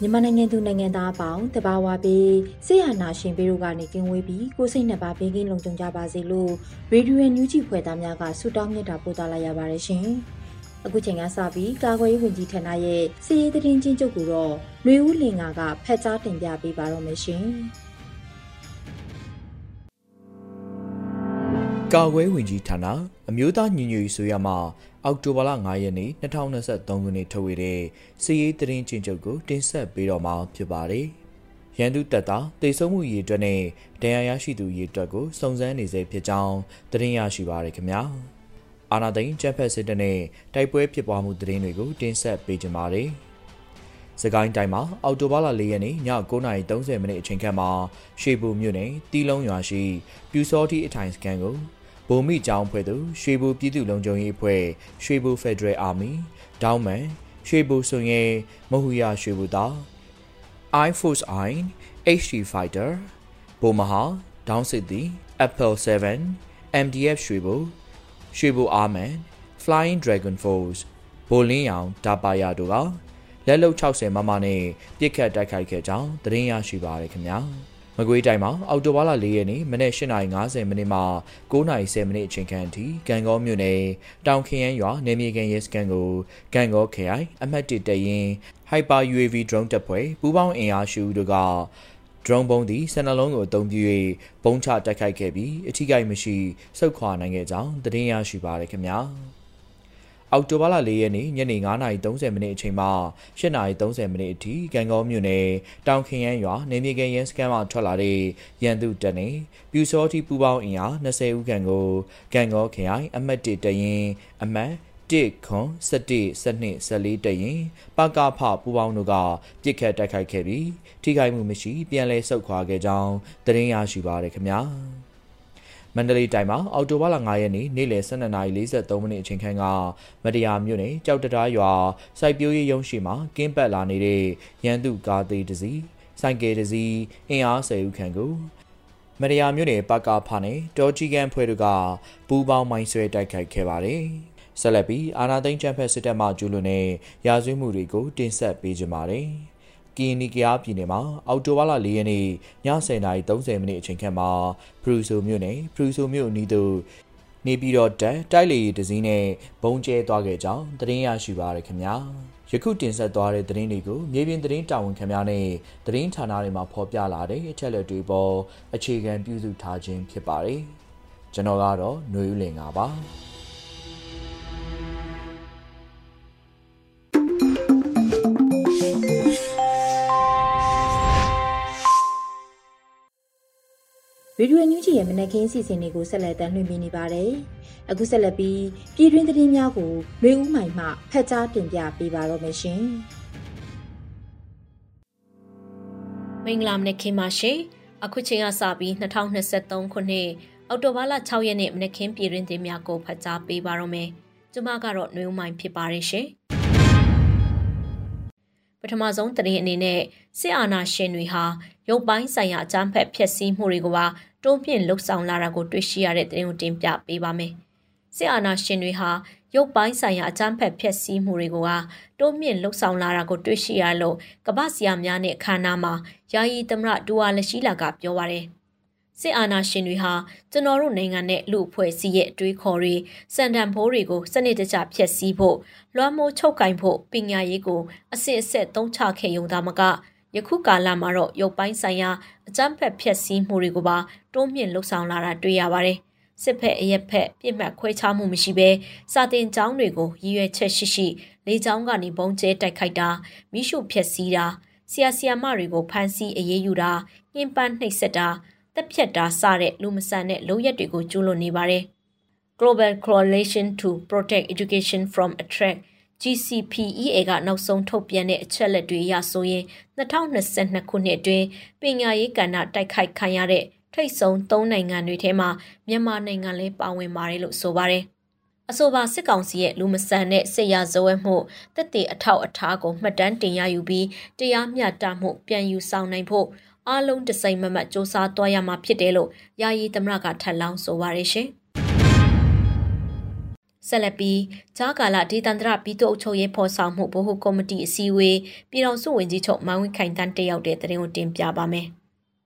မြန်မာနိုင်ငံသူနိုင်ငံသားအပေါင်းတဘာဝပြီးဆေးရနာရှင်ပေတို့ကနေကင်းဝေးပြီးကိုစိတ်နှစ်ပါးဘေးကင်းလုံခြုံကြပါစေလို့ရေဒီယိုညူဂျီဖွဲ့သားများကဆုတောင်းမြတ်တာပို့သလာရပါတယ်ရှင်။အခုချိန်ကစပြီးကာကွယ်ရေးဝန်ကြီးဌာနရဲ့စီရေးသတင်းချင်းချုပ်ကိုတော့ຫນွေဦးလင်ကဖက်ကြားတင်ပြပေးပါတော့မယ်ရှင်။ ကာကွယ်ဝင်ကြီးဌာနအမျိုးသားညီညွတ်ရေးဆိုရမှာအောက်တိုဘာလ9ရက်နေ့2023ခုနှစ်ထုတ်ဝေတဲ့စီရေးသတင်းချင်းချုပ်ကိုတင်ဆက်ပေးတော့မှာဖြစ်ပါတယ်။ရန်သူတပ်သားတေဆုံးမှုရည်အတွက်နဲ့ဒဏ်ရာရရှိသူရည်အတွက်ကိုစုံစမ်းနေစေဖြစ်ကြောင်းသတင်းရရှိပါရခင်ဗျာ။အာနာသိန်းချမ်ဖက်စစ်တပ်နဲ့တိုက်ပွဲဖြစ်ပွားမှုသတင်းတွေကိုတင်ဆက်ပေးကြပါမယ်။စကိုင်းတိုင်းမှာအော်တိုဘာလ၄ရက်နေ့ည9:30မိနစ်အချိန်ခန့်မှာရှေပူမြို့နယ်တီးလုံးရွာရှိပြူစောတိအထိုင်စခန်းကို ဗိုလ်မိကျောင်းဖွဲ့သူရွှေဘူပြည်သူ့လုံခြုံရေးအဖွဲ့ရွှေဘူဖက်ဒရယ်အာမီဒေါင်းမန်ရွှေဘူစွန်ရဲမဟူယာရွှေဘူတာ I Force I HD Fighter ဘိုမဟာဒေါင်းစစ်တီ Apple 7 MDF ရွှေဘူရွှေဘူအာမန် Flying Dragon Force ဘိုလင်းရောင်ဒါပါယာတို့ကလက်လုံ60မမနဲ့ပြစ်ခတ်တိုက်ခိုက်ခဲ့ကြောင်းသတင်းရရှိပါရခင်ဗျာ။ မကွေးတိုင်းမှာအောက်တိုဘာလ၄ရက်နေ့မနက်၈ :50 မိနစ်မှ9:10မိနစ်အချိန်ခန့်အထိကံကောမြို့နယ်တောင်ခရမ်းရွာနေမြေကန်ရဲစခန်းကိုကံကောခရိုင်အမှတ်၁တရင် Hyper UAV drone တပ်ဖွဲ့ပူးပေါင်းအင်အားရှိတို့က drone ပုံးသည်စနလုံးကိုအသုံးပြု၍ပုံချတိုက်ခိုက်ခဲ့ပြီးအထိကိမရှိစုခွာနိုင်ခဲ့ကြောင်းသတင်းရရှိပါရခင်ဗျာ။ အောက်တိုဘာလ၄ရက်နေ့ညနေ9:30မိနစ်အချိန်မှ8:30မိနစ်အထိကံကောမြို့နယ်တောင်ခရမ်းရွာနေမြေကန်ရန်စကန်မှထွက်လာတဲ့ရန်သူတပ်နေပြူစောတိပူပေါင်းအင်အား20ဦးခန့်ကိုကံကောခရိုင်အမှတ်1တရင်အမှတ်1ခွန်17 12 14တရင်ပကဖပူပေါင်းတို့ကပြစ်ခတ်တိုက်ခိုက်ခဲ့ပြီးထိခိုက်မှုမရှိပြန်လည်ဆုတ်ခွာခဲ့ကြောင်းသတင်းရရှိပါရခင်ဗျာ။ မန္တလေးတိုင်းမှာအော်တိုဘာလ9ရက်နေ့နေ့လယ်12:43မိနစ်အချိန်ခန့်ကမတရားမြို့နယ်ကြောက်တတားရွာစိုက်ပျိုးရေးရုံးရှိမှာကင်းပတ်လာနေတဲ့ရန်သူကားသေးတစ်စီးဆိုင်ကယ်တစ်စီးအင်အား10ဦးခန့်ကိုမတရားမြို့နယ်ပကဖာနဲ့တောကြီးကန်ဖွဲ့တို့ကပူးပေါင်းမိုင်းဆွဲတိုက်ခိုက်ခဲ့ပါတယ်ဆက်လက်ပြီးအာနာသိန်းချမ်ဖက်စစ်တပ်မှကျူးလွန်တဲ့ရာဇဝတ်မှုတွေကိုတင်ဆက်ပေးကြပါမယ်။ ကီနီကယားပြည်နယ်မှာအောက်တိုဘာလ၄ရက်နေ့ည10:30မိနစ်အချိန်ခန့်မှာဖရူဆိုမြို့နယ်ဖရူဆိုမြို့အနီးသို့နေပြည်တော်တက်တိုက်လေတစည်းနဲ့ဘုံကျဲသွားခဲ့ကြောင်းသတင်းရရှိပါရခင်ဗျာယခုတင်ဆက်သွားတဲ့သတင်းတွေကိုမြေပြင်သတင်းတာဝန်ခံများနဲ့သတင်းဌာနတွေမှာဖော်ပြလာတဲ့အချက်အလက်တွေပေါ်အခြေခံပြုစုထားခြင်းဖြစ်ပါတယ်ကျွန်တော်ကတော့ຫນွေဦးလင်ပါ ရေဒီယိုညူးချီရဲ့မနက်ခင်းစီစဉ်တွေကိုဆက်လက်တင်ပြနေပါတယ်။အခုဆက်လက်ပြီးပြည်တွင်းသတင်းများကိုလွေဦးမိုင်မှဖတ်ကြားတင်ပြပေးပါတော့မယ်ရှင်။မင်္ဂလာမနက်ခင်းပါရှင်။အခုချိန်ကစပြီး2023ခုနှစ်အောက်တိုဘာလ6ရက်နေ့မနက်ခင်းပြည်တွင်းသတင်းများကိုဖတ်ကြားပေးပါတော့မယ်။ကျွန်မကတော့နှွေဦးမိုင်ဖြစ်ပါတယ်ရှင်။ ပထမဆုံးသတင်းအနေနဲ့စစ်အာဏာရှင်တွေဟာရုပ်ပိုင်းဆိုင်ရာအကြမ်းဖက်ဖျက်ဆီးမှုတွေကိုပါတွန်းပြင်းလှုပ်ဆောင်လာတာကိုတွေ့ရှိရတဲ့သတင်းကိုတင်ပြပေးပါမယ်။စစ်အာဏာရှင်တွေဟာရုပ်ပိုင်းဆိုင်ရာအကြမ်းဖက်ဖျက်ဆီးမှုတွေကိုဟာတွန်းပြင်းလှုပ်ဆောင်လာတာကိုတွေ့ရှိရလို့ကမ္ဘာ့စီယာများနဲ့ခန္ဓာမှာယာယီသမရဒူဝါလရှိလာကပြောပါရယ်။ စစစ်အာဏာရှင်တွေဟာကျွန်တော်တို့နိုင်ငံနဲ့လူအဖွဲ့အစည်းရဲ့အတွေးခေါ်တွေစံတန်ဖိုးတွေကိုစနစ်တကျဖျက်ဆီးဖို့လွှမ်းမိုးချုပ်ကင်ဖို့ပညာရေးကိုအစစ်အဆက်သုံးချခဲ့ရုံသာမကယခုကာလမှာတော့ရုပ်ပိုင်းဆိုင်ရာအကြမ်းဖက်ဖျက်ဆီးမှုတွေကိုပါတွန်းမြင့်လှုပ်ဆောင်လာတာတွေ့ရပါတယ်။စစ်ဖက်အရက်ဖက်ပြစ်မှတ်ခွဲခြားမှုမရှိဘဲစာတင်ကျောင်းတွေကိုရည်ရွယ်ချက်ရှိရှိလေကျောင်းကနေပုံကျဲတိုက်ခိုက်တာမိရှုဖျက်ဆီးတာဆရာဆရာမတွေကိုဖမ်းဆီးအရေးယူတာညှဉ်းပန်းနှိပ်စက်တာ တက်ဖြတ်တာစတဲ့လူမဆန်တဲ့လုပ်ရက်တွေကိုကျူးလွန်နေပါတယ်။ Global Coalition to Protect Education from Attract GCPEA ကနောက်ဆုံးထုတ်ပြန်တဲ့အချက်လက်တွေအရဆိုရင်2022ခုနှစ်အတွင်းပညာရေးကဏ္ဍတိုက်ခိုက်ခံရတဲ့ထိတ်ဆုံး၃နိုင်ငံတွေထဲမှာမြန်မာနိုင်ငံလည်းပါဝင်ပါတယ်လို့ဆိုပါတယ်။အဆိုပါစစ်ကောင်စီရဲ့လူမဆန်တဲ့စစ်ရာဇဝဲမှုတက်တဲ့အထောက်အထားကိုမှတ်တမ်းတင်ရယူပြီးတရားမျှတမှုပြန်ယူဆောင်နိုင်ဖို့ အားလုံးတစိုက်မမတ်စ조사သွားရမှာဖြစ်တယ်လို့ယာယီသမရကထပ်လောင်းဆိုပါရရှင်။ဆက်လက်ပြီးဂျာကာလာဒေသန္တရပြည်သူ့အုပ်ချုပ်ရေးဖော်ဆောင်မှုဗဟိုကော်မတီအစည်းအဝေးပြည်တော်စုဝင်ကြီးချုပ်မောင်ဝင်းခိုင်တန်းတက်ရောက်တဲ့တဲ့ရင်ကိုတင်ပြပါမယ်။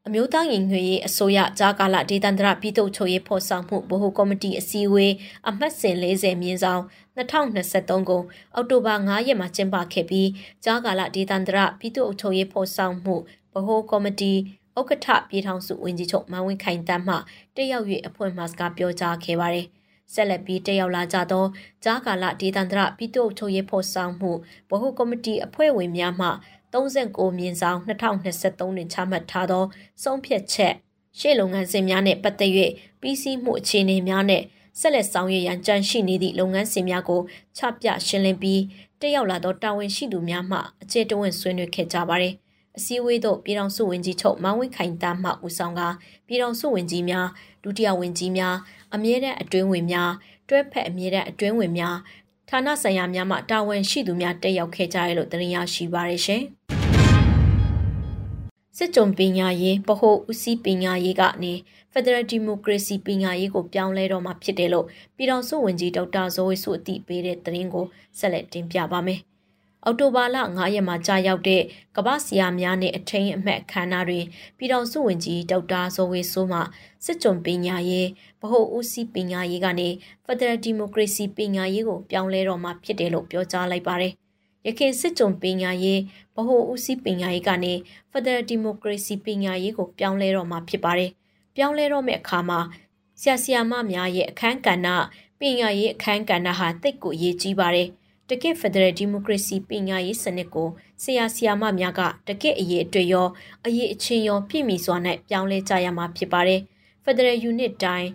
အမျိုးသားရင်ငွေရေးအစိုးရဂျာကာလာဒေသန္တရပြည်သူ့ချုပ်ရေးဖော်ဆောင်မှုဗဟိုကော်မတီအစည်းအဝေးအမှတ်စဉ်40မြင်းဆောင်2023ကိုအောက်တိုဘာ9ရက်မှာကျင်းပခဲ့ပြီးဂျာကာလာဒေသန္တရပြည်သူ့ချုပ်ရေးဖော်ဆောင်မှု ဗဟိုကော်မတီဥက္ကဋ္ဌပြည်ထောင်စုဝန်ကြီးချုပ်မန်ဝင်းခိုင်တန်းမှတက်ရောက်၍အဖွဲ့မှစကားပြောကြားခဲ့ပါတယ်။ဆက်လက်ပြီးတက်ရောက်လာကြသောဂျာကာလဒေသန္တရပြည်သူ့ချုပ်ရေးဖော်ဆောင်မှုဗဟိုကော်မတီအဖွဲ့ဝင်များမှ39မြင်းဆောင်2023တွင်ချမှတ်ထားသောဆုံးဖြတ်ချက်ရှေ့လုပ်ငန်းစဉ်များနှင့်ပတ်သက်၍ပြီးစီးမှုအခြေအနေများနှင့်ဆက်လက်ဆောင်ရွက်ရန်ကြံရှိနေသည့်လုပ်ငန်းစဉ်များကိုချပြရှင်းလင်းပြီးတက်ရောက်လာသောတာဝန်ရှိသူများမှအကျေတဝင့်ဆွေးနွေးခဲ့ကြပါသည် အစည်းအဝေးသို့ပြည်ထောင်စုဝန်ကြီးချုပ်မောင်ဝင်းခိုင်သားမှဦးဆောင်ကပြည်ထောင်စုဝန်ကြီးများဒုတိယဝန်ကြီးများအမြဲတမ်းအတွင်းဝင်များတွဲဖက်အမြဲတမ်းအတွင်းဝင်များဌာနဆိုင်ရာများမှတာဝန်ရှိသူများတက်ရောက်ခဲ့ကြရလို့တင်ရရှိပါရရှင်စစ်ကြုံပညာရေးပဟိုဦးစီးပညာရေးကနေ Federal Democracy ပညာရေးကိုပြောင်းလဲတော့မှာဖြစ်တယ်လို့ပြည်ထောင်စုဝန်ကြီးဒေါက်တာဇော်ဝေစုအသိပေးတဲ့သတင်းကိုဆက်လက်တင်ပြပါမယ်။ အောက်တိုဘာလ9ရက်မှာကြာရောက်တဲ့ကမ္ဘာဆရာများနဲ့အထိန်အမှတ်အခမ်းအနားတွင်ပြည်တော်စုဝင်ကြီးဒေါက်တာဇော်ဝေဆိုးမှစစ်ကြုံပညာရေးဗဟိုဦးစီးပညာရေးကနေ Federal Democracy ပညာရေးကိုပြောင်းလဲတော့မှာဖြစ်တယ်လို့ပြောကြားလိုက်ပါတယ်။ရခိုင်စစ်ကြုံပညာရေးဗဟိုဦးစီးပညာရေးကနေ Federal Democracy ပညာရေးကိုပြောင်းလဲတော့မှာဖြစ်ပါတယ်။ပြောင်းလဲတော့မယ့်အခါမှာဆရာဆရာမများရဲ့အခန်းကဏ္ဍပညာရေးအခန်းကဏ္ဍဟာတိတ်ကိုအရေးကြီးပါတယ်။ တကယ့်ဖက်ဒရယ်ဒီမိုကရေစီပညာရေးစနစ်ကိုဆရာဆရာမများကတကယ့်အရေးအတွေ့ရောအရေးအချင်းရောပြည့်မီစွာနဲ့ပြောင်းလဲကြရမှာဖြစ်ပါတယ်။ဖက်ဒရယ်ယူနစ်တိုင်း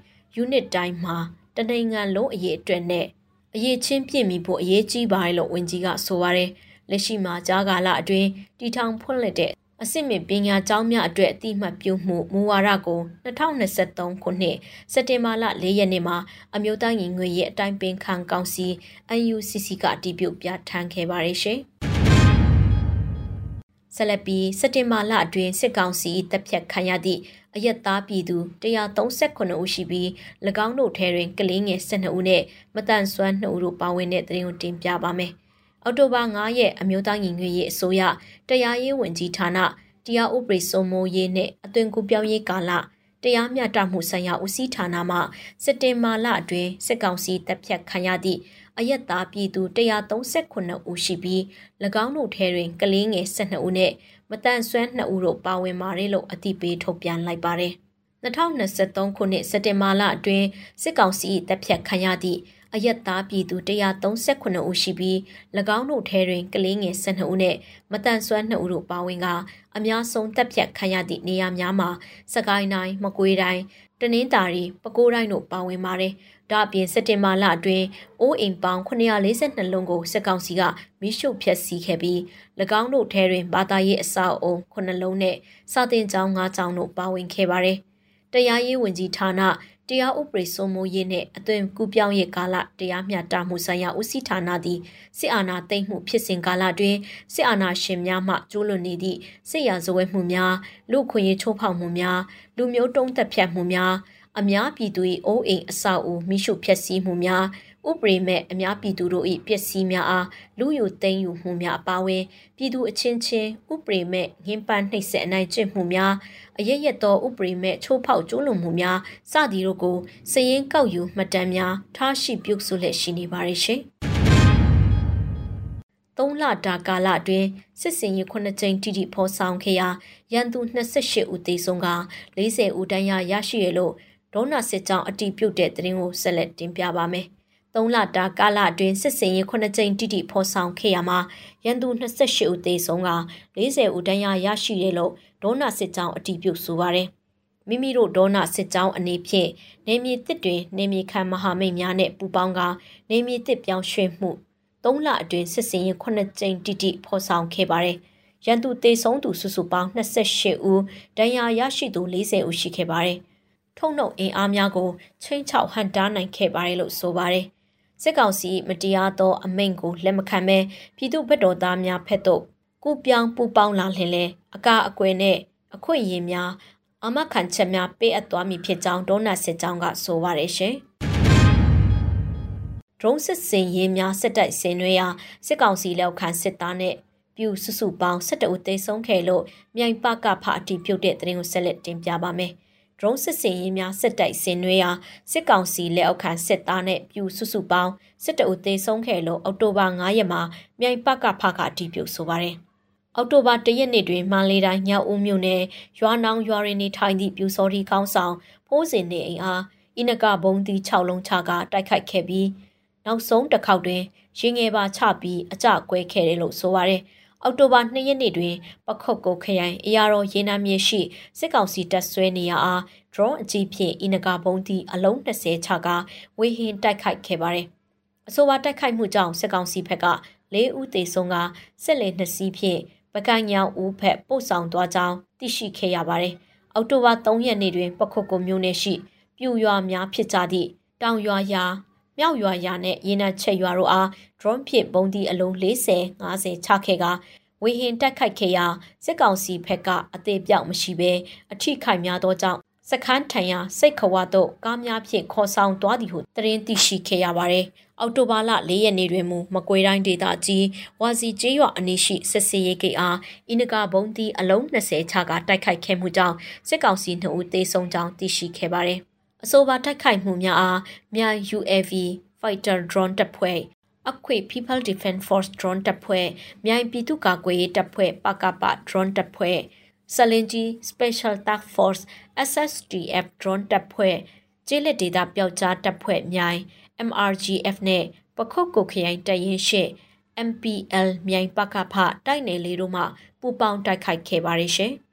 unit တိုင်းမှာတနိုင်ငံလုံးအရေးအတွက်နဲ့အရေးချင်းပြည့်မီဖို့အရေးကြီးပါတယ်လို့ဝန်ကြီးကဆိုပါတယ်။လက်ရှိမှာကြားကာလအတွင်းတီထောင်ဖွင့်လှစ်တဲ့ အစစ်မြစ်ပညာကျောင်းများအတွက်အတိမတ်ပြုမှုမူဝါဒကို2023ခုနှစ်စက်တင်ဘာလ4ရက်နေ့မှာအမျိုးသားညီညွတ်ရေးအတိုင်းပင်ခံကောင်စီ UNCC ကအတည်ပြုပြဋ္ဌာန်းခဲ့ပါတယ်ရှင်။ဆက်လက်ပြီးစက်တင်ဘာလအတွင်းစစ်ကောင်စီတပ်ဖြတ်ခံရသည့်အယက်သားပြည်သူ139ဦးရှိပြီး၎င်းတို့ထဲတွင်ကလေးငယ်12ဦးနဲ့မတန်ဆွမ်း2ဦးတို့ပါဝင်တဲ့သတင်းကိုတင်ပြပါမယ်။ အောက်တိုဘာ9ရက်အမျိုးသားညီညွတ်ရေးအစိုးရတရားရေးဝန်ကြီးဌာနတရားဥပဒေစိုးမိုးရေးနဲ့အသွင်ကူးပြောင်းရေးကာလတရားမျှတမှုဆိုင်ရာဦးစီးဌာနမှစက်တင်ဘာလအတွင်းစစ်ကောင်စီတပ်ဖြတ်ခံရသည့်အယက်သားပြည်သူ139ဦးရှိပြီး၎င်းတို့ထဲတွင်ကလေးငယ်12ဦးနဲ့မတန်ဆွမ်း2ဦးတို့ပါဝင်ပါတယ်လို့အသိပေးထုတ်ပြန်လိုက်ပါတယ်။2023ခုနှစ်စက်တင်ဘာလအတွင်းစစ်ကောင်စီတပ်ဖြတ်ခံရသည့် အယက်သားပြည်သူ138ဦးရှိပြီး၎င်းတို့ထဲတွင်ကလေးငယ်12ဦးနဲ့မတန်ဆွမ်း2ဦးတို့ပါဝင်ကအများဆုံးတပ်ဖြတ်ခံရသည့်နေရာများမှာစကိုင်းတိုင်းမကွေးတိုင်းတနင်္သာရီပဲခူးတိုင်းတို့ပါဝင်ပါတယ်။ဒါအပြင်စက်တင်ဘာလအတွင်းအိုးအိမ်ပေါင်း942လုံးကိုစစ်ကောင်စီကမိရှုဖျက်ဆီးခဲ့ပြီး၎င်းတို့ထဲတွင်ဘာသာရေးအဆောက်အုံ9လုံးနဲ့စာတင်ကျောင်း9ကျောင်းတို့ပါဝင်ခဲ့ပါတယ်။တရားရေးဝန်ကြီးဌာန တရားဥပဒေစိုးမိုးရေးနဲ့အသွင်ကူးပြောင်းရေးကာလတရားမျှတမှုဆိုင်ရာဦးစီးဌာနသည်စစ်အာဏာသိမ်းမှုဖြစ်စဉ်ကာလတွင်စစ်အာဏာရှင်များမှကျူးလွန်နေသည့်စစ်ရာဇဝဲမှုများလူခွင့်ရေးချိုးဖောက်မှုများလူမျိုးတုံးသက်ဖြတ်မှုများအများပြည်သူ၏အိုးအိမ်အဆောက်အဦမိရှုဖျက်ဆီးမှုများ ဥပဒေမဲ့အများပြည်သူတို့၏ပျက်စီးများအားလူယူသိမ်းယူမှုများအပါအဝင်ပြည်သူအချင်းချင်းဥပဒေမဲ့ငင်းပန်းနှိပ်စက်အနိုင်ကျင့်မှုများအရရက်သောဥပဒေမဲ့ချိုးဖောက်ကျူးလွန်မှုများစသည်တို့ကိုစည်ရင်ကောက်ယူမှတ်တမ်းများထားရှိပြုစုလျက်ရှိနေပါရရှင်။3လတာကာလအတွင်းစစ်စင်ရေး9ကြိမ်တိတိဖော်ဆောင်ခဲ့ရာရန်သူ28ဦးသေဆုံးက40ဦးတန်းရရရှိရလို့ဒေါနာစစ်ကြောင်းအတီးပြုတ်တဲ့သတင်းကိုဆက်လက်တင်ပြပါမယ်။ 3လတာကာလအတွင်းစစ်စင်ရေး9ကြိမ်တိတိဖော်ဆောင်ခဲ့ရမှာရန်သူ28ဦးသေဆုံးက40ဦးတန်းရရရှိရလို့ဒေါနာစစ်ကြောင်းအတီးပြုတ်ဆိုပါတယ်။မိမိတို့ဒေါနာစစ်ကြောင်းအနေဖြင့်နေမြေတစ်တွင်နေမြေခံမဟာမိတ်များနဲ့ပူးပေါင်းကနေမြေတစ်ပြောင်းရွှေ့မှု3လအတွင်းစစ်စင်ရင်9ကြိမ်တိတိဖော်ဆောင်ခဲ့ပါတယ်။ရန်သူတေဆုံးသူစုစုပေါင်း28ဦး၊ဒဏ်ရာရရှိသူ40ဦးရှိခဲ့ပါတယ်။ထုံနှုတ်အင်အားများကိုချင်းချောက်ဟန်တားနိုင်ခဲ့ပါတယ်လို့ဆိုပါတယ်။ စစ်ကောင်စီမတရားသောအမိန့်ကိုလက်မခံဘဲပြည်သူ့ဗတ်တော်သားများဖက်သို့ကုပြောင်းပူပေါင်းလာလင်လဲအကအကွယ်နဲ့အခွင့်အရေးများအမခံချက်များပေးအပ်သွားမည်ဖြစ်ကြောင်းဒေါနာစစ်ကြောင်းကဆိုပါတယ်ရှင်။ဒရုန်းစစ်စင်ရေးများစစ်တိုက်ဆင်နွှဲရာစစ်ကောင်စီလက်ခံစစ်သားနဲ့ပြူစုစုပေါင်း17ဦးသေဆုံးခဲ့လို့မြိုင်ပကဖအတီပြုတ်တဲ့သတင်းကိုဆက်လက်တင်ပြပါမယ်။ ဒရုန်းစစ်စင်ရေးများစစ်တိုက်ဆင်နွှဲရာစစ်ကောင်စီလက်အောက်ခံစစ်သားနဲ့ပြူစုစုပေါင်း17ဦးသေဆုံးခဲ့လို့အောက်တိုဘာ9ရက်မှာမြိုင်ပကဖကအတီပြုတ်ဆိုပါတယ်။အောက်တိုဘာ၁ရက်နေ့တွင်မန္တလေးတိုင်းညောင်ဦးမြို့နယ်ရွာနောင်ရွာရင်းနေထိုင်သည့်ပြူစော်ဒီကောင်းဆောင်ဖိုးစင်နေအိမ်အားအင်းကဘုံတီ6လုံးချကတိုက်ခိုက်ခဲ့ပြီးနောက်ဆုံးတစ်ခေါက်တွင်ရင်ငယ်ပါချပြီးအကြကွဲခဲ့တယ်လို့ဆိုပါတယ်။ အောက်တိုဘာ2ရက်နေ့တွင်ပခုတ်ကိုခရိုင်အရာတော်ရေနံမြေရှိစစ်ကောင်စီတပ်ဆွဲနေရအား drone အကြီးဖြင့်အင်နဂါဘုံတီအလုံး20ချကဝေဟင်တိုက်ခိုက်ခဲ့ပါတယ်။အဆိုပါတိုက်ခိုက်မှုကြောင့်စစ်ကောင်စီဘက်က၄ဦးသေဆုံးကစစ်လေနှစ်စီးဖြင့်ပကံညောင်ဦးဖက်ပို့ဆောင်သွားကြောင်းသိရှိခဲ့ရပါတယ်။အောက်တိုဘာ3ရက်နေ့တွင်ပခုတ်ကိုမြို့နယ်ရှိပြူရွာများဖြစ်ကြသည့်တောင်ရွာရာ မြောက်ရွာရာနဲ့ရေနံချက်ရွာတို့အား drone ဖြင့်ပုံတီအလုံး40 50ချခဲ့ကဝေဟင်တက်ခိုက်ခဲ့ရာစစ်ကောင်စီဘက်ကအသေးပြောက်မရှိဘဲအထိခိုက်များသောကြောင့်စခန်းထံရစိတ်ခွာတို့ကားများဖြင့်ခေါ်ဆောင်သွားသည်ဟုသတင်းသိရှိခဲ့ရပါတယ်။အောက်တိုဘာလ၄ရက်နေ့တွင်မူမကွေတိုင်းဒေသကြီးဝါစီကျေးရွာအနီးရှိစစ်စေးရေးဂိတ်အားအင်နဂါဘုံတီအလုံး20ချကတိုက်ခိုက်ခဲ့မှုကြောင့်စစ်ကောင်စီ2ဦးသေဆုံးကြောင်းသိရှိခဲ့ပါတယ်။ အဆိုပါတိုက်ခိုက်မှုများအားမြ UAV Fighter Drone တပ်ဖွဲ့အခွေ People Defense Force Drone တပ်ဖွဲ့မြိုင်ပြည်သူ့ကာကွယ်ရေးတပ်ဖွဲ့ပကပ Drone တပ်ဖွဲ့ဆလင်ဂျီ Special Task Force SSTF Drone တပ်ဖွဲ့ကျေးလက်ဒေသပျောက်ကြားတပ်ဖွဲ့မြိုင် MRGF နဲ့ပခုတ်ကိုခရိုင်တရင်ရှိ MPL မြိုင်ပကဖတိုက်နယ်လေးတို့မှပူပေါင်းတိုက်ခိုက်ခဲ့ပါရရှင်။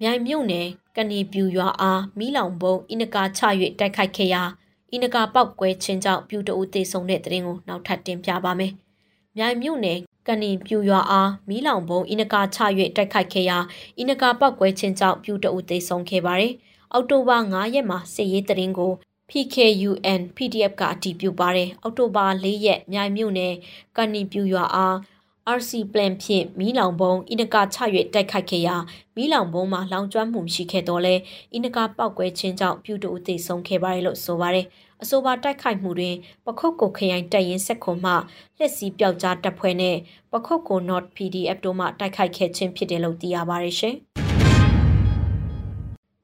မြိုင်မြို့နယ် ကနေပြူရွာအားမီးလောင်ပုံအင်းနကာချ၍တိုက်ခိုက်ခဲ့ရာအင်းနကာပောက်ကွဲခြင်းကြောင့်ပြူတအူသေဆုံးတဲ့တဲ့ရင်ကိုနောက်ထပ်တင်ပြပါမယ်။မြိုင်မြို့နယ်ကနေပြူရွာအားမီးလောင်ပုံအင်းနကာချ၍တိုက်ခိုက်ခဲ့ရာအင်းနကာပောက်ကွဲခြင်းကြောင့်ပြူတအူသေဆုံးခဲ့ပါတယ်။အောက်တိုဘာ9ရက်မှာစစ်ရေးတဲ့ရင်ကို PKUN PDF ကအတည်ပြုပါတယ်။အောက်တိုဘာ4ရက်မြိုင်မြို့နယ်ကနေပြူရွာအား RC plan ဖြင့်မီးလောင်ပုံအင်နကာချ၍တိုက်ခိုက်ခဲ့ရာမီးလောင်ပုံမှာလောင်ကျွမ်းမှုရှိခဲ့တော့လဲအင်နကာပောက်ကွဲခြင်းကြောင့်ပြူတူအသေးဆုံးခဲ့ပါတယ်လို့ဆိုပါတယ်အဆိုပါတိုက်ခိုက်မှုတွင်ပခုတ်ကိုခရိုင်တပ်ရင်းဆက်ခွန်မှလက်စီပျောက်ကြားတပ်ဖွဲ့နဲ့ပခုတ်ကို Not PDF တို့မှတိုက်ခိုက်ခဲ့ခြင်းဖြစ်တယ်လို့သိရပါတယ်ရှင်။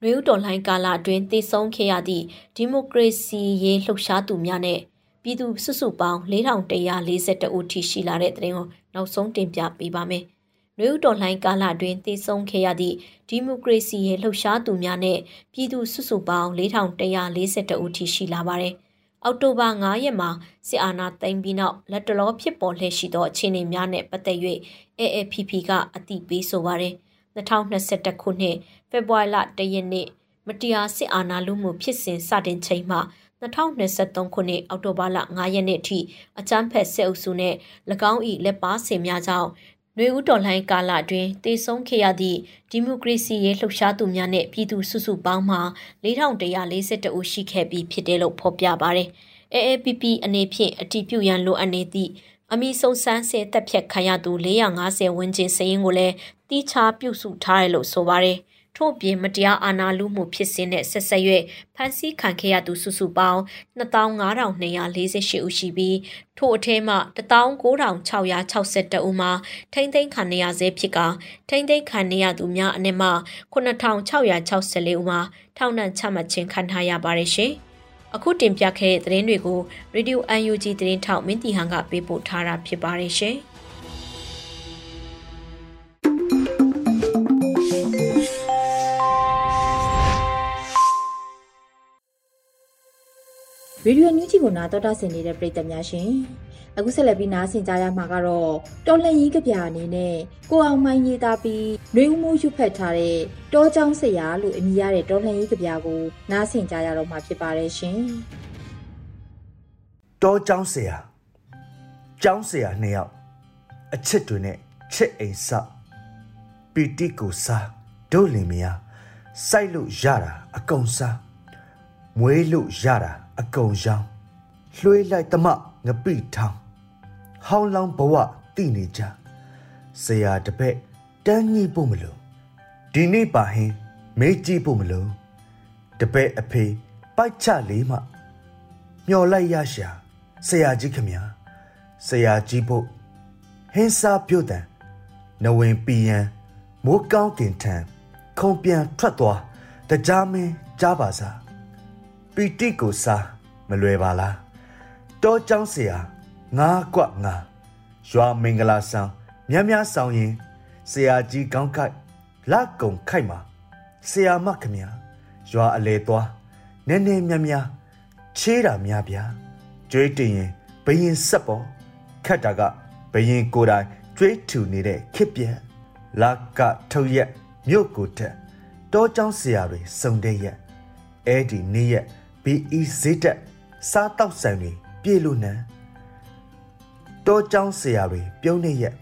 နွေဦးတော်လှန်ကာလအတွင်းတည်ဆုံခဲ့ရသည့်ဒီမိုကရေစီရေးလှုပ်ရှားသူများနဲ့ ပြည်သူစုစုပေါင်း4142ဦးထိရှိလာတဲ့တဲ့ရင်ကိုနောက်ဆုံးတင်ပြပေးပါမယ်။လူဦးတော်လှန်ကာလအတွင်းတည်ဆုံခဲ့ရသည့်ဒီမိုကရေစီရဲ့လှုပ်ရှားသူများနဲ့ပြည်သူစုစုပေါင်း4142ဦးထိရှိလာပါတယ်။အောက်တိုဘာ9ရက်မှာစစ်အာဏာသိမ်းပြီးနောက်လက်တလောဖြစ်ပေါ်လှည့်ရှိသောအခြေအနေများနဲ့ပတ်သက်၍ AAPP ကအသိပေးဆိုပါရယ်2021ခုနှစ်ဖေဖော်ဝါရီလ1ရက်နေ့မတရားစစ်အာဏာလုမှုဖြစ်စဉ်စတင်ချိန်မှ 2023ခုနှစ်အောက်တိုဘာလ9ရက်နေ့ထိအကြမ်းဖက်စစ်အုပ်စုနဲ့၎င်း၏လက်ပါဆင်များကြောင့်နှွေဦးတော်လှန်ကာလအတွင်းတည်ဆုံခဲ့ရသည့်ဒီမိုကရေစီရေးလှုပ်ရှားသူများနဲ့ပြည်သူစုစုပေါင်းမှ4142ဦးရှိခဲ့ပြီးဖြစ်တယ်လို့ဖော်ပြပါရယ်။ AAPP အနေဖြင့်အတည်ပြုရန်လိုအပ်နေသည့်အမိဆုံးဆန်းဆဲတက်ဖြတ်ခံရသူ450ဝန်းကျင်စည်ရင်ကိုလည်းတီးခြားပြုစုထားတယ်လို့ဆိုပါရယ်။ ထို့ပြင်မတရားအာဏာလုမှုဖြစ်စဉ်နဲ့ဆက်ဆက်၍ဖမ်းဆီးခံခဲ့ရသူစုစုပေါင်း2548ဦးရှိပြီးထို့အထဲမှ19662ဦးမှာထိမ့်သိမ်းခံနေရဆဲဖြစ်ကထိမ့်သိမ်းခံနေရသူများအနက်မှ9664ဦးမှာထောင်ဒဏ်ချမှတ်ခြင်းခံထားရပါတယ်ရှင်။အခုတင်ပြခဲ့တဲ့သတင်းတွေကို Radio UNG သတင်းထောက်မင်းတီဟန်ကပေးပို့ထားတာဖြစ်ပါတယ်ရှင်။ ရေဒီယိုညူးချီကိုနားတော်တာဆင်နေတဲ့ပရိသတ်များရှင်အခုဆက်လက်ပြီးနားဆင်ကြရမှာကတော့တော်လှန်ရေးကြပြအနေနဲ့ကိုအောင်မိုင်းရေးသားပြီးနှွေဦးမှုရွတ်ဖက်ထားတဲ့တောချောင်းဆရာလို့အမည်ရတဲ့တော်လှန်ရေးကြပြကိုနားဆင်ကြရတော့မှာဖြစ်ပါတယ်ရှင်တောချောင်းဆရာကျောင်းဆရာနှစ်ယောက်အချစ်တွေနဲ့ချစ်အိမ်ဆောက်ပီတိကိုစားဒုလင်မယားစိုက်လို့ရတာအကုန်စားမွေးလို့ရတာ အကုန်ရောင်းလွှေးလိုက်တမငပိထောင်းဟောင်းလောင်းဘဝတည်နေကြဆရာတပည့်တန်းကြီးဖို့မလို့ဒီနေ့ပါဟင်းမေးကြည့်ဖို့မလို့တပည့်အဖေပိုက်ချလေးမှမျော်လိုက်ရရှာဆရာကြီးခမညာဆရာကြီးဖို့ဟင်းစားပြုတ်တန်နဝင်ပီယံမိုးကောင်းတင်ထန်ခုံပြန်ထွက်သွားတကြားမင်းကြားပါစား ပီတိကိုစားမလွယ်ပါလားတောเจ้าဆရာငါကွငါရွာမင်္ဂလာဆောင်မြတ်များဆောင်ရင်ဆရာကြီးကောင်းခိုက်လက်ကုံခိုက်မှာဆရာမခမညာရွာအလေသွားနည်းနည်းမြတ်များချေးတာများဗျာကျွေးတင်ရင်ဘယင်ဆက်ပေါ်ခတ်တာကဘယင်ကိုယ်တိုင်ကျွေးထူနေတဲ့ခစ်ပြက်လကထုတ်ရက်မြို့ကိုတက်တောเจ้าဆရာတွေစုံတဲ့ရက်အဲ့ဒီနေ့ရက် BE ဈေးတက်စားတောက်ဆိုင်တွေပြေလို့နံတောကျောင်းဆရာတွေပြုံးနေရက်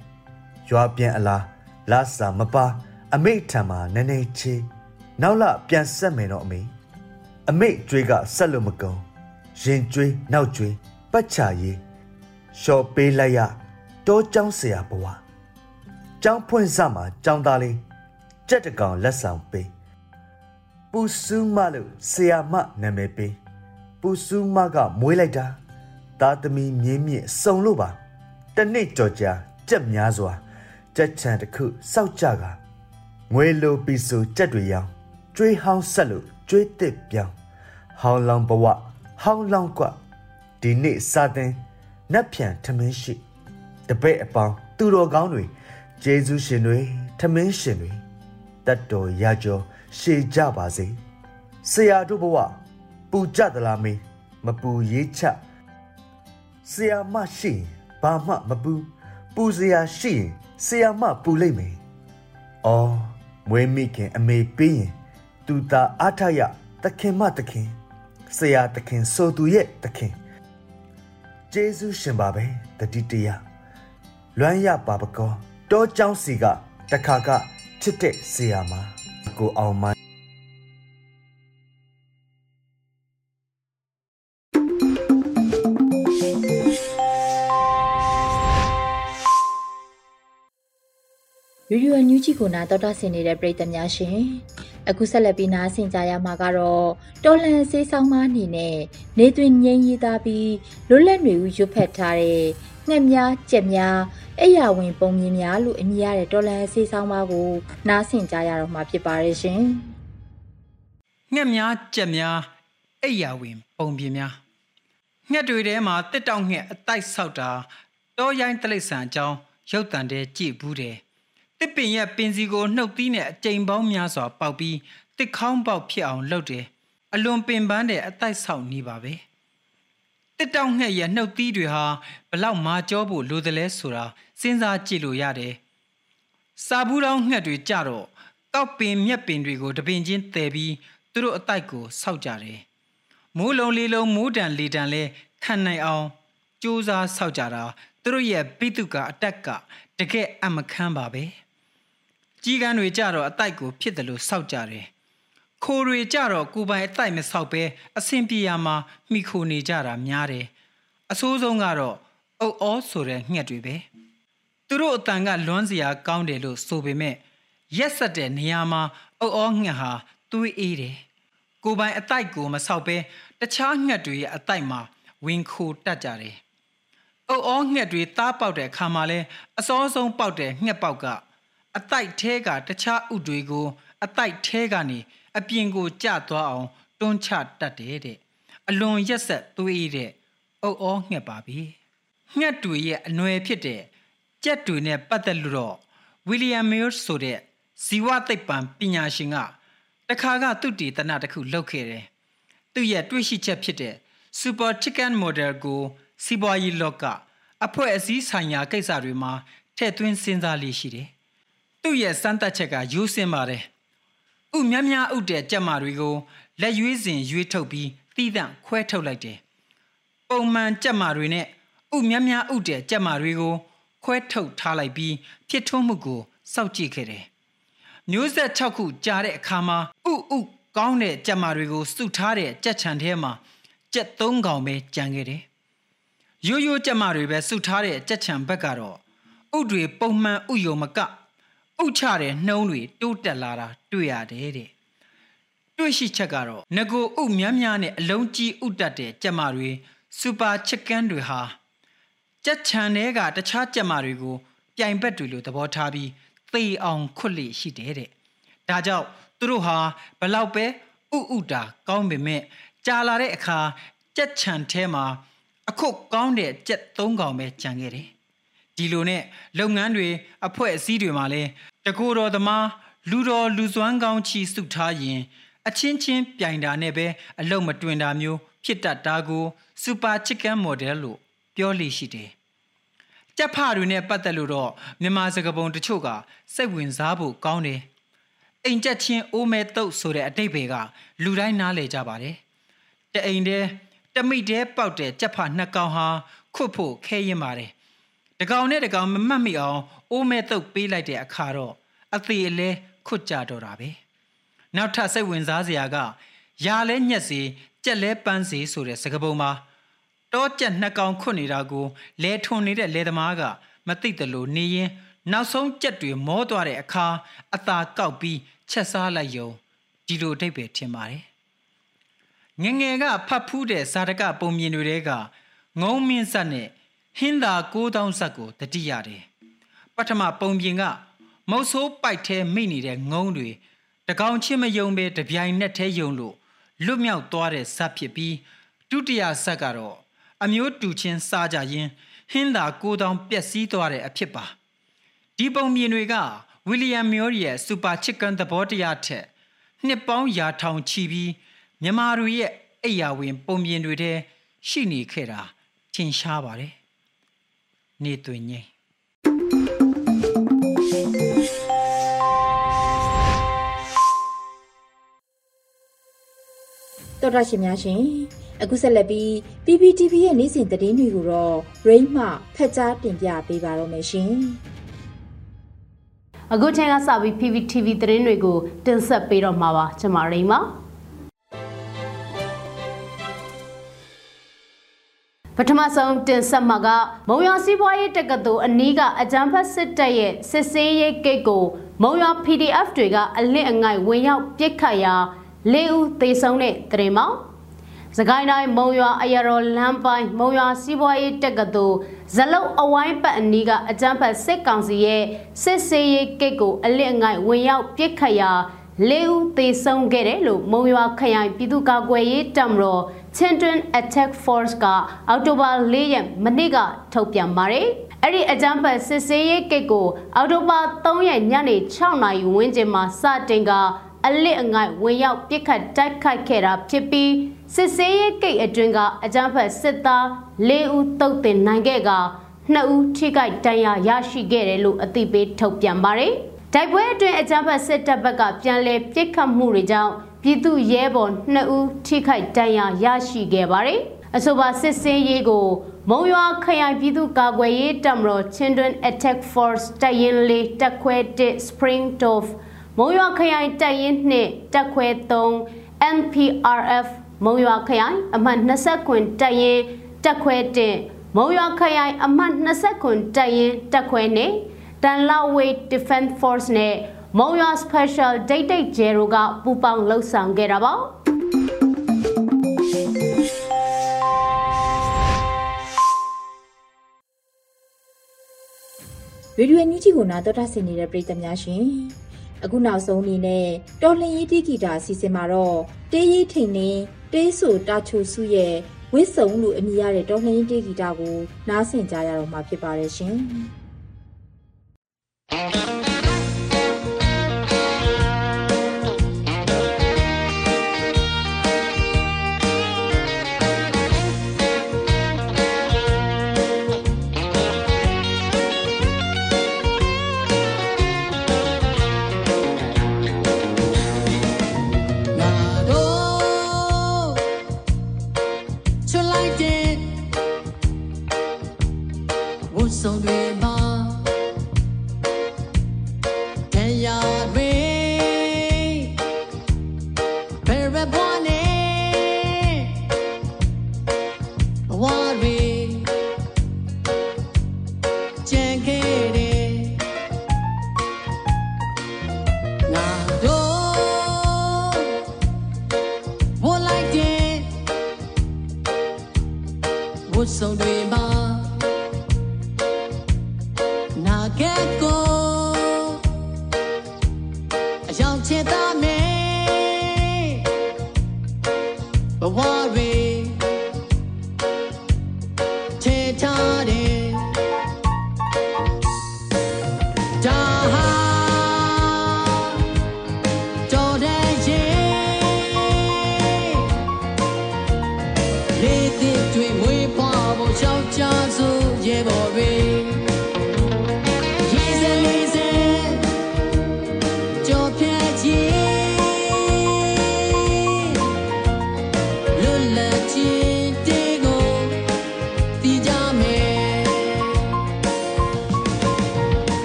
ရွာပြန်အလားလာစာမပါအမိထံမှာနည်းနည်းချေနောက်လပြန်ဆက်မယ်တော့အမေအမိကြွေးကဆက်လို့မကုန်ရင်ကြွေးနောက်ကြွေးပတ်ချာရေးလျှော်ပေးလိုက်ရတောကျောင်းဆရာဘဝကျောင်းဖွင့်စမှာကျောင်းသားလေးကြက်တကောင်လက်ဆောင်ပေး ပူဆူးမလို့ဆရာမနာမည်ပေးပူဆူးမကမွေးလိုက်တာသားသမီးမြင်းမြင့်စုံလို့ပါတနေ့ကြော်ကြာကြက်များစွာကြက်ချံတစ်ခုစောက်ကြကငွေလိုပီဆိုကြက်တွေရောင်ကျွေးဟောင်းဆက်လို့ကျွေးတစ်ပြောင်းဟောင်းလောင်ဘဝဟောင်းလောင်ကွဒီနေ့စာတင်နတ်ဖြန်ထမင်းရှိတပည့်အပေါင်းသူတော်ကောင်းတွေဂျေဇုရှင်တွေထမင်းရှင်တွေတတ်တော်ရကြော ရှေကြပါစေဆရာတို့ဘဝပူကြသလားမေးမပူရေးချဆရာမရှိရင်ဘာမှမပူပူစရာရှိရင်ဆရာမပူလိုက်မယ်။အော်မွေးမိခင်အမေပေးရင်သူသာအားထရသခင်မသခင်ဆရာသခင်ဆိုသူရဲ့သခင်ဂျေဇုရှင်ပါပဲတတိတရလွမ်းရပါပကောတောเจ้าစီကတခါကချစ်တဲ့ဆရာမ ကိုအောင်မရေဒီယိုညူးချီကိုနာတော်တာဆင်နေတဲ့ပရိသတ်များရှင်အခုဆက်လက်ပြီးနားဆင်ကြရမှာကတော့တော်လန်ဆေးဆောင်မအနေနဲ့နေသွင်းငိမ့်ရေးသားပြီးလွတ်လပ်နေဦးရွတ်ဖက်ထားတဲ့ ငှက်များကြက်များအိယာဝင်ပုံမြင်များလို့အမည်ရတဲ့တော်လန်ဆေးဆောင်မကိုနားဆင်ကြရတော့မှာဖြစ်ပါတယ်ရှင်ငှက်များကြက်များအိယာဝင်ပုံပြင်များငှက်တွေထဲမှာတစ်တောက်ငှက်အတိုက်ဆောက်တာတောရိုင်းတလိษံအကြောင်းရုပ်တံတဲ့ကြည့်ဘူးတယ်တစ်ပင်ရဲ့ပင်စီကိုနှုတ်သီးနဲ့အကြိမ်ပေါင်းများစွာပေါက်ပြီးတစ်ခေါင်းပေါက်ဖြစ်အောင်လုပ်တယ်အလွန်ပင်ပန်းတဲ့အတိုက်ဆောက်နေပါပဲ တစ်တောက်ငှက်ရဲ့နှုတ်သီးတွေဟာဘလောက်မာကြောဖို့လိုတယ်လဲဆိုတာစဉ်းစားကြည့်လို့ရတယ်စာဘူးတောင်းငှက်တွေကြတော့ကောက်ပင်မြက်ပင်တွေကိုတပင်ချင်းတည်ပြီးသူတို့အတိုက်ကိုစောက်ကြတယ်မိုးလုံးလေးလုံးမိုးတန်လေတန်လဲခံနိုင်အောင်စူးစားစောက်ကြတာသူတို့ရဲ့ပိတုကအတက်ကတကယ်အမခန်းပါပဲကြီးကန်းတွေကြတော့အတိုက်ကိုဖြစ်တယ်လို့စောက်ကြတယ် ခိုးတွေကြတော့ကိုပိုင်အတိုက်မဆောက်ပဲအဆင်ပြေရမှာမိခိုနေကြတာများတယ်အဆိုးဆုံးကတော့အုတ်အောဆိုတဲ့ငှက်တွေပဲသူတို့အတန်ကလွမ်းစရာကောင်းတယ်လို့ဆိုပေမဲ့ရက်ဆက်တဲ့နေရာမှာအုပ်အောငှက်ဟာသွေးအေးတယ်ကိုပိုင်အတိုက်ကိုမဆောက်ပဲတခြားငှက်တွေရဲ့အတိုက်မှာဝင်ခိုတက်ကြတယ်အုပ်အောငှက်တွေသားပေါက်တဲ့အခါမှာလဲအစောဆုံးပေါက်တဲ့ငှက်ပေါက်ကအတိုက်ထဲကတခြားဥတွေကို အတိုက်ထဲကနေ အပြင်ကိုကျသွားအောင်တွန်းချတတ်တယ်တဲ့အလွန်ရက်ဆက်သွေးတဲ့အုပ်အောငှက်ပါပြီငှက်တွေရဲ့အနွယ်ဖြစ်တဲ့ကြက်တွေနဲ့ပတ်သက်လို့တော့ဝီလီယမ်မီလ်ဆိုတဲ့ဇီဝသိပ္ပံပညာရှင်ကတခါကသူတည်တနာတစ်ခုလုပ်ခဲ့တယ်သူ့ရဲ့တွေ့ရှိချက်ဖြစ်တဲ့ Super Chicken Model ကိုစီးပွားရေးလောကအဖွဲအစည်းဆိုင်ရာကိစ္စတွေမှာထည့်သွင်းစဉ်းစားလေးရှိတယ်သူ့ရဲ့စမ်းသပ်ချက်ကရိုးစင်ပါတယ် ဥများများဥတဲ့ကြက်မာတွေကိုလက်ရွေးစင်ရွေးထုတ်ပြီးတီးသန့်ခွဲထုတ်လိုက်တယ်ပုံမှန်ကြက်မာတွေနဲ့ဥများများဥတဲ့ကြက်မာတွေကိုခွဲထုတ်ထားလိုက်ပြီးဖြစ်ထွန်းမှုကိုစောင့်ကြည့်ခဲ့တယ်မျိုးဆက်6ခုကြာတဲ့အခါမှာဥဥကောင်းတဲ့ကြက်မာတွေကိုစုထားတဲ့ကြက်ချံထဲမှာကြက်၃កောင်ပဲကြံခဲ့တယ်ရိုးရိုးကြက်မာတွေပဲစုထားတဲ့ကြက်ချံဘက်ကတော့ဥတွေပုံမှန်ဥယုံမက ဥချတဲ့နှုံးတွေတိုးတက်လာတာတွေ့ရတယ်တဲ့တွေ့ရှိချက်ကတော့ငကိုဥများများနဲ့အလုံးကြီးဥတက်တဲ့ကြက်မာတွေစူပါချစ်ကန်တွေဟာကြက်ချံတွေကတခြားကြက်မာတွေကိုပြိုင်ဘက်တွေလိုသဘောထားပြီးသေအောင်ခွတ်လိရှိတယ်တဲ့ဒါကြောင့်သူတို့ဟာဘလောက်ပဲဥဥတာကောင်းပေမဲ့ကြာလာတဲ့အခါကြက်ချံထဲမှာအခုကောင်းတဲ့ကြက်၃កောင်ပဲကြံခဲ့တယ် ဒီလိုနဲ့လုပ်ငန်းတွေအဖွဲ့အစည်းတွေမှာလည်းတကူတော်သမားလူတော်လူစွမ်းကောင်းချီစုထားရင် အချင်းချင်းပြိုင်တာနဲ့ပဲအလုံးမတွင်တာမျိုး ဖြစ်တတ်တာကိုစူပါချစ်ကန်မော်ဒယ်လို့ပြောလိရှိတယ်ကြက်ဖတွေနဲ့ပတ်သက်လို့တော့မြန်မာစကားပုံတချို့ကစိတ်ဝင်စားဖို့ကောင်းတယ်အိမ်ကြက်ချင်းအိုးမဲတုတ်ဆိုတဲ့အတိတ်ဘေကလူတိုင်းနားလည်ကြပါတယ်တအိမ်တည်းတမိတဲပေါက်တဲ့ကြက်ဖနှစ်ကောင်ဟာခွတ်ဖို့ခဲရင်ပါတယ်တ ကောင်နဲ့တကောင်မမှတ်မိအောင်အိုးမဲတုတ်ပေးလိုက်တဲ့အခါတော့အသေးအလဲခွတ်ကြတော့တာပဲနောက်ထပ်စိတ်ဝင်စားစရာကရာလဲညက်စီကြက်လဲပန်းစီဆိုတဲ့စကားပုံမှာတောကြက်နှစ်ကောင်ခွတ်နေတာကိုလဲထွန်နေတဲ့လဲသမားကမသိတယ်လို့နေရင်နောက်ဆုံးကြက်တွေမောသွားတဲ့အခါအသာကောက်ပြီးချက်စားလိုက်ယုံဒီလိုအဓိပ္ပာယ်ထင်ပါတယ်ငငယ်ကဖတ်ဖူးတဲ့ဇာတကပုံမြင်တွေကငုံမင်းဆက်နဲ့ ဟင်းသာ9000ဆက်ကိုတတိရတယ်ပထမပုံပြင်ကမုတ်ဆိုးပိုက်ထဲမိနေတဲ့ငုံတွေတကောင်ချင်းမယုံပဲတပြိုင်နက်ထဲယုံလို့လွတ်မြောက်သွားတဲ့ဇက်ဖြစ်ပြီးဒုတိယဇက်ကတော့အမျိုးတူချင်းစားကြရင်ဟင်းသာ9000ပျက်စီးသွားတဲ့အဖြစ်ပါဒီပုံမြင်တွေကဝီလီယမ်မျိုးရဲ့စူပါချစ်ကန်သဘောတရားထက်နှစ်ပေါင်းရာထောင်ချီပြီးမြန်မာတွေရဲ့အိယာဝင် ပုံပြင်တွေထဲရှိနေခဲ့တာထင်ရှားပါတယ် နေသွင်းငိမ့်တော်ရရှိများရှင်အခုဆက်လက်ပြီး PPTV ရဲ့နေ့စဉ်သတင်းတွေကိုတော့ Rain မှဖက်ကြားတင်ပြပေးပါတော့မယ်ရှင်အခုချိန်ကစပြီး PPTV သတင်းတွေကိုတင်ဆက်ပေးတော့မှာပါကျွန်မရိမပ ထမဆုံးတင်ဆက်မှာကမုံရွာစီးပွားရေးတက္ကသိုလ်အနီးကအကြံဖတ်စစ်တပ်ရဲ့စစ်ဆေးရေးဂိတ်ကိုမုံရွာ PDF တွေကအလစ်အငိုက်ဝင်ရောက်ပစ်ခတ်ရာ၄ဦးသေဆုံးတဲ့တရင်မောင်စကိုင်းတိုင်းမုံရွာအရတော်လမ်းပိုင်းမုံရွာစီးပွားရေးတက္ကသိုလ်ဇလုတ်အဝိုင်းပတ်အနီးကအကြမ်းဖက်စစ်ကောင်စီရဲ့စစ်ဆေးရေးကိတ်ကိုအလစ်အငိုက်ဝင်ရောက်ပစ်ခတ်ရာလေးဦးသေဆုံးခဲ့တယ်လို့မုံရွာခရိုင်ပြည်သူ့ကာကွယ်ရေးတပ်မတော် Children Attack Force ကအောက်တိုဘာ၄ရက်မနေ့ကထုတ်ပြန်ပါတယ်။အဲ့ဒီအကြမ်းဖက်စစ်ဆေးရေးကိတ်ကိုအောက်တိုဘာ3ရက်ညနေ6နာရီဝန်းကျင်မှာစတင်ကအလစ်အငိုက်ဝင်ရောက်ပစ်ခတ်တိုက်ခိုက်ခဲ့တာဖြစ်ပြီးစစ်ဆေးရေးကိတ်အတွင်းကအကြမ်းဖက်စစ်သား၄ဦးတုတ်တင်နိုင်ခဲ့က2ဦးထိခိုက်ဒဏ်ရာရရှိခဲ့တယ်လို့အသိပေးထုတ်ပြန်ပါတယ်။ တိုက်ပွဲအတွင်းအကြမ်းဖက်စစ်တပ်ဘက်ကပြန်လည်ပစ်ခတ်မှုတွေကြောင့်ပြည်သူရဲဘော်2ဦးထိခိုက်ဒဏ်ရာရရှိခဲ့ပါတယ်။အဆိုပါစစ်စင်းရေးကိုမုံရွာခရိုင်ပြည်သူ့ကာကွယ်ရေးတပ်မတော် Children Attack Force တပ်ရင်းလေးတပ်ခွဲ1 Spring Top မုံရွာခရိုင်တပ်ရင်း2တပ်ခွဲ3 NPRF မုံရွာခရိုင်အမှတ်20ခွန်တပ်ရင်းတပ်ခွဲ1မုံရွာခရိုင်အမှတ်20ခွန်တပ်ရင်းတပ်ခွဲနဲ့ တန်လောက်ဝေး Defense Force နဲ့မုံရွာ Special Date Date Zero ကပူပေါင်းလှုပ်ဆောင်ခဲ့တာပါရေဒီယိုညူဂျီကိုနာတော်တာဆင်နေတဲ့ပရိသတ်များရှင်အခုနောက်ဆုံးအနေနဲ့တော်လှန်ရေးတီဂီတာအစီအစဉ်မှာတော့တေးရီထိန်နေတေးဆိုတာချိုစုရဲ့ဝစ်စုံလို့အမည်ရတဲ့တော်လှန်ရေးတေးဂီတာကိုနားဆင်ကြရတော့မှာဖြစ်ပါတယ်ရှင် စီ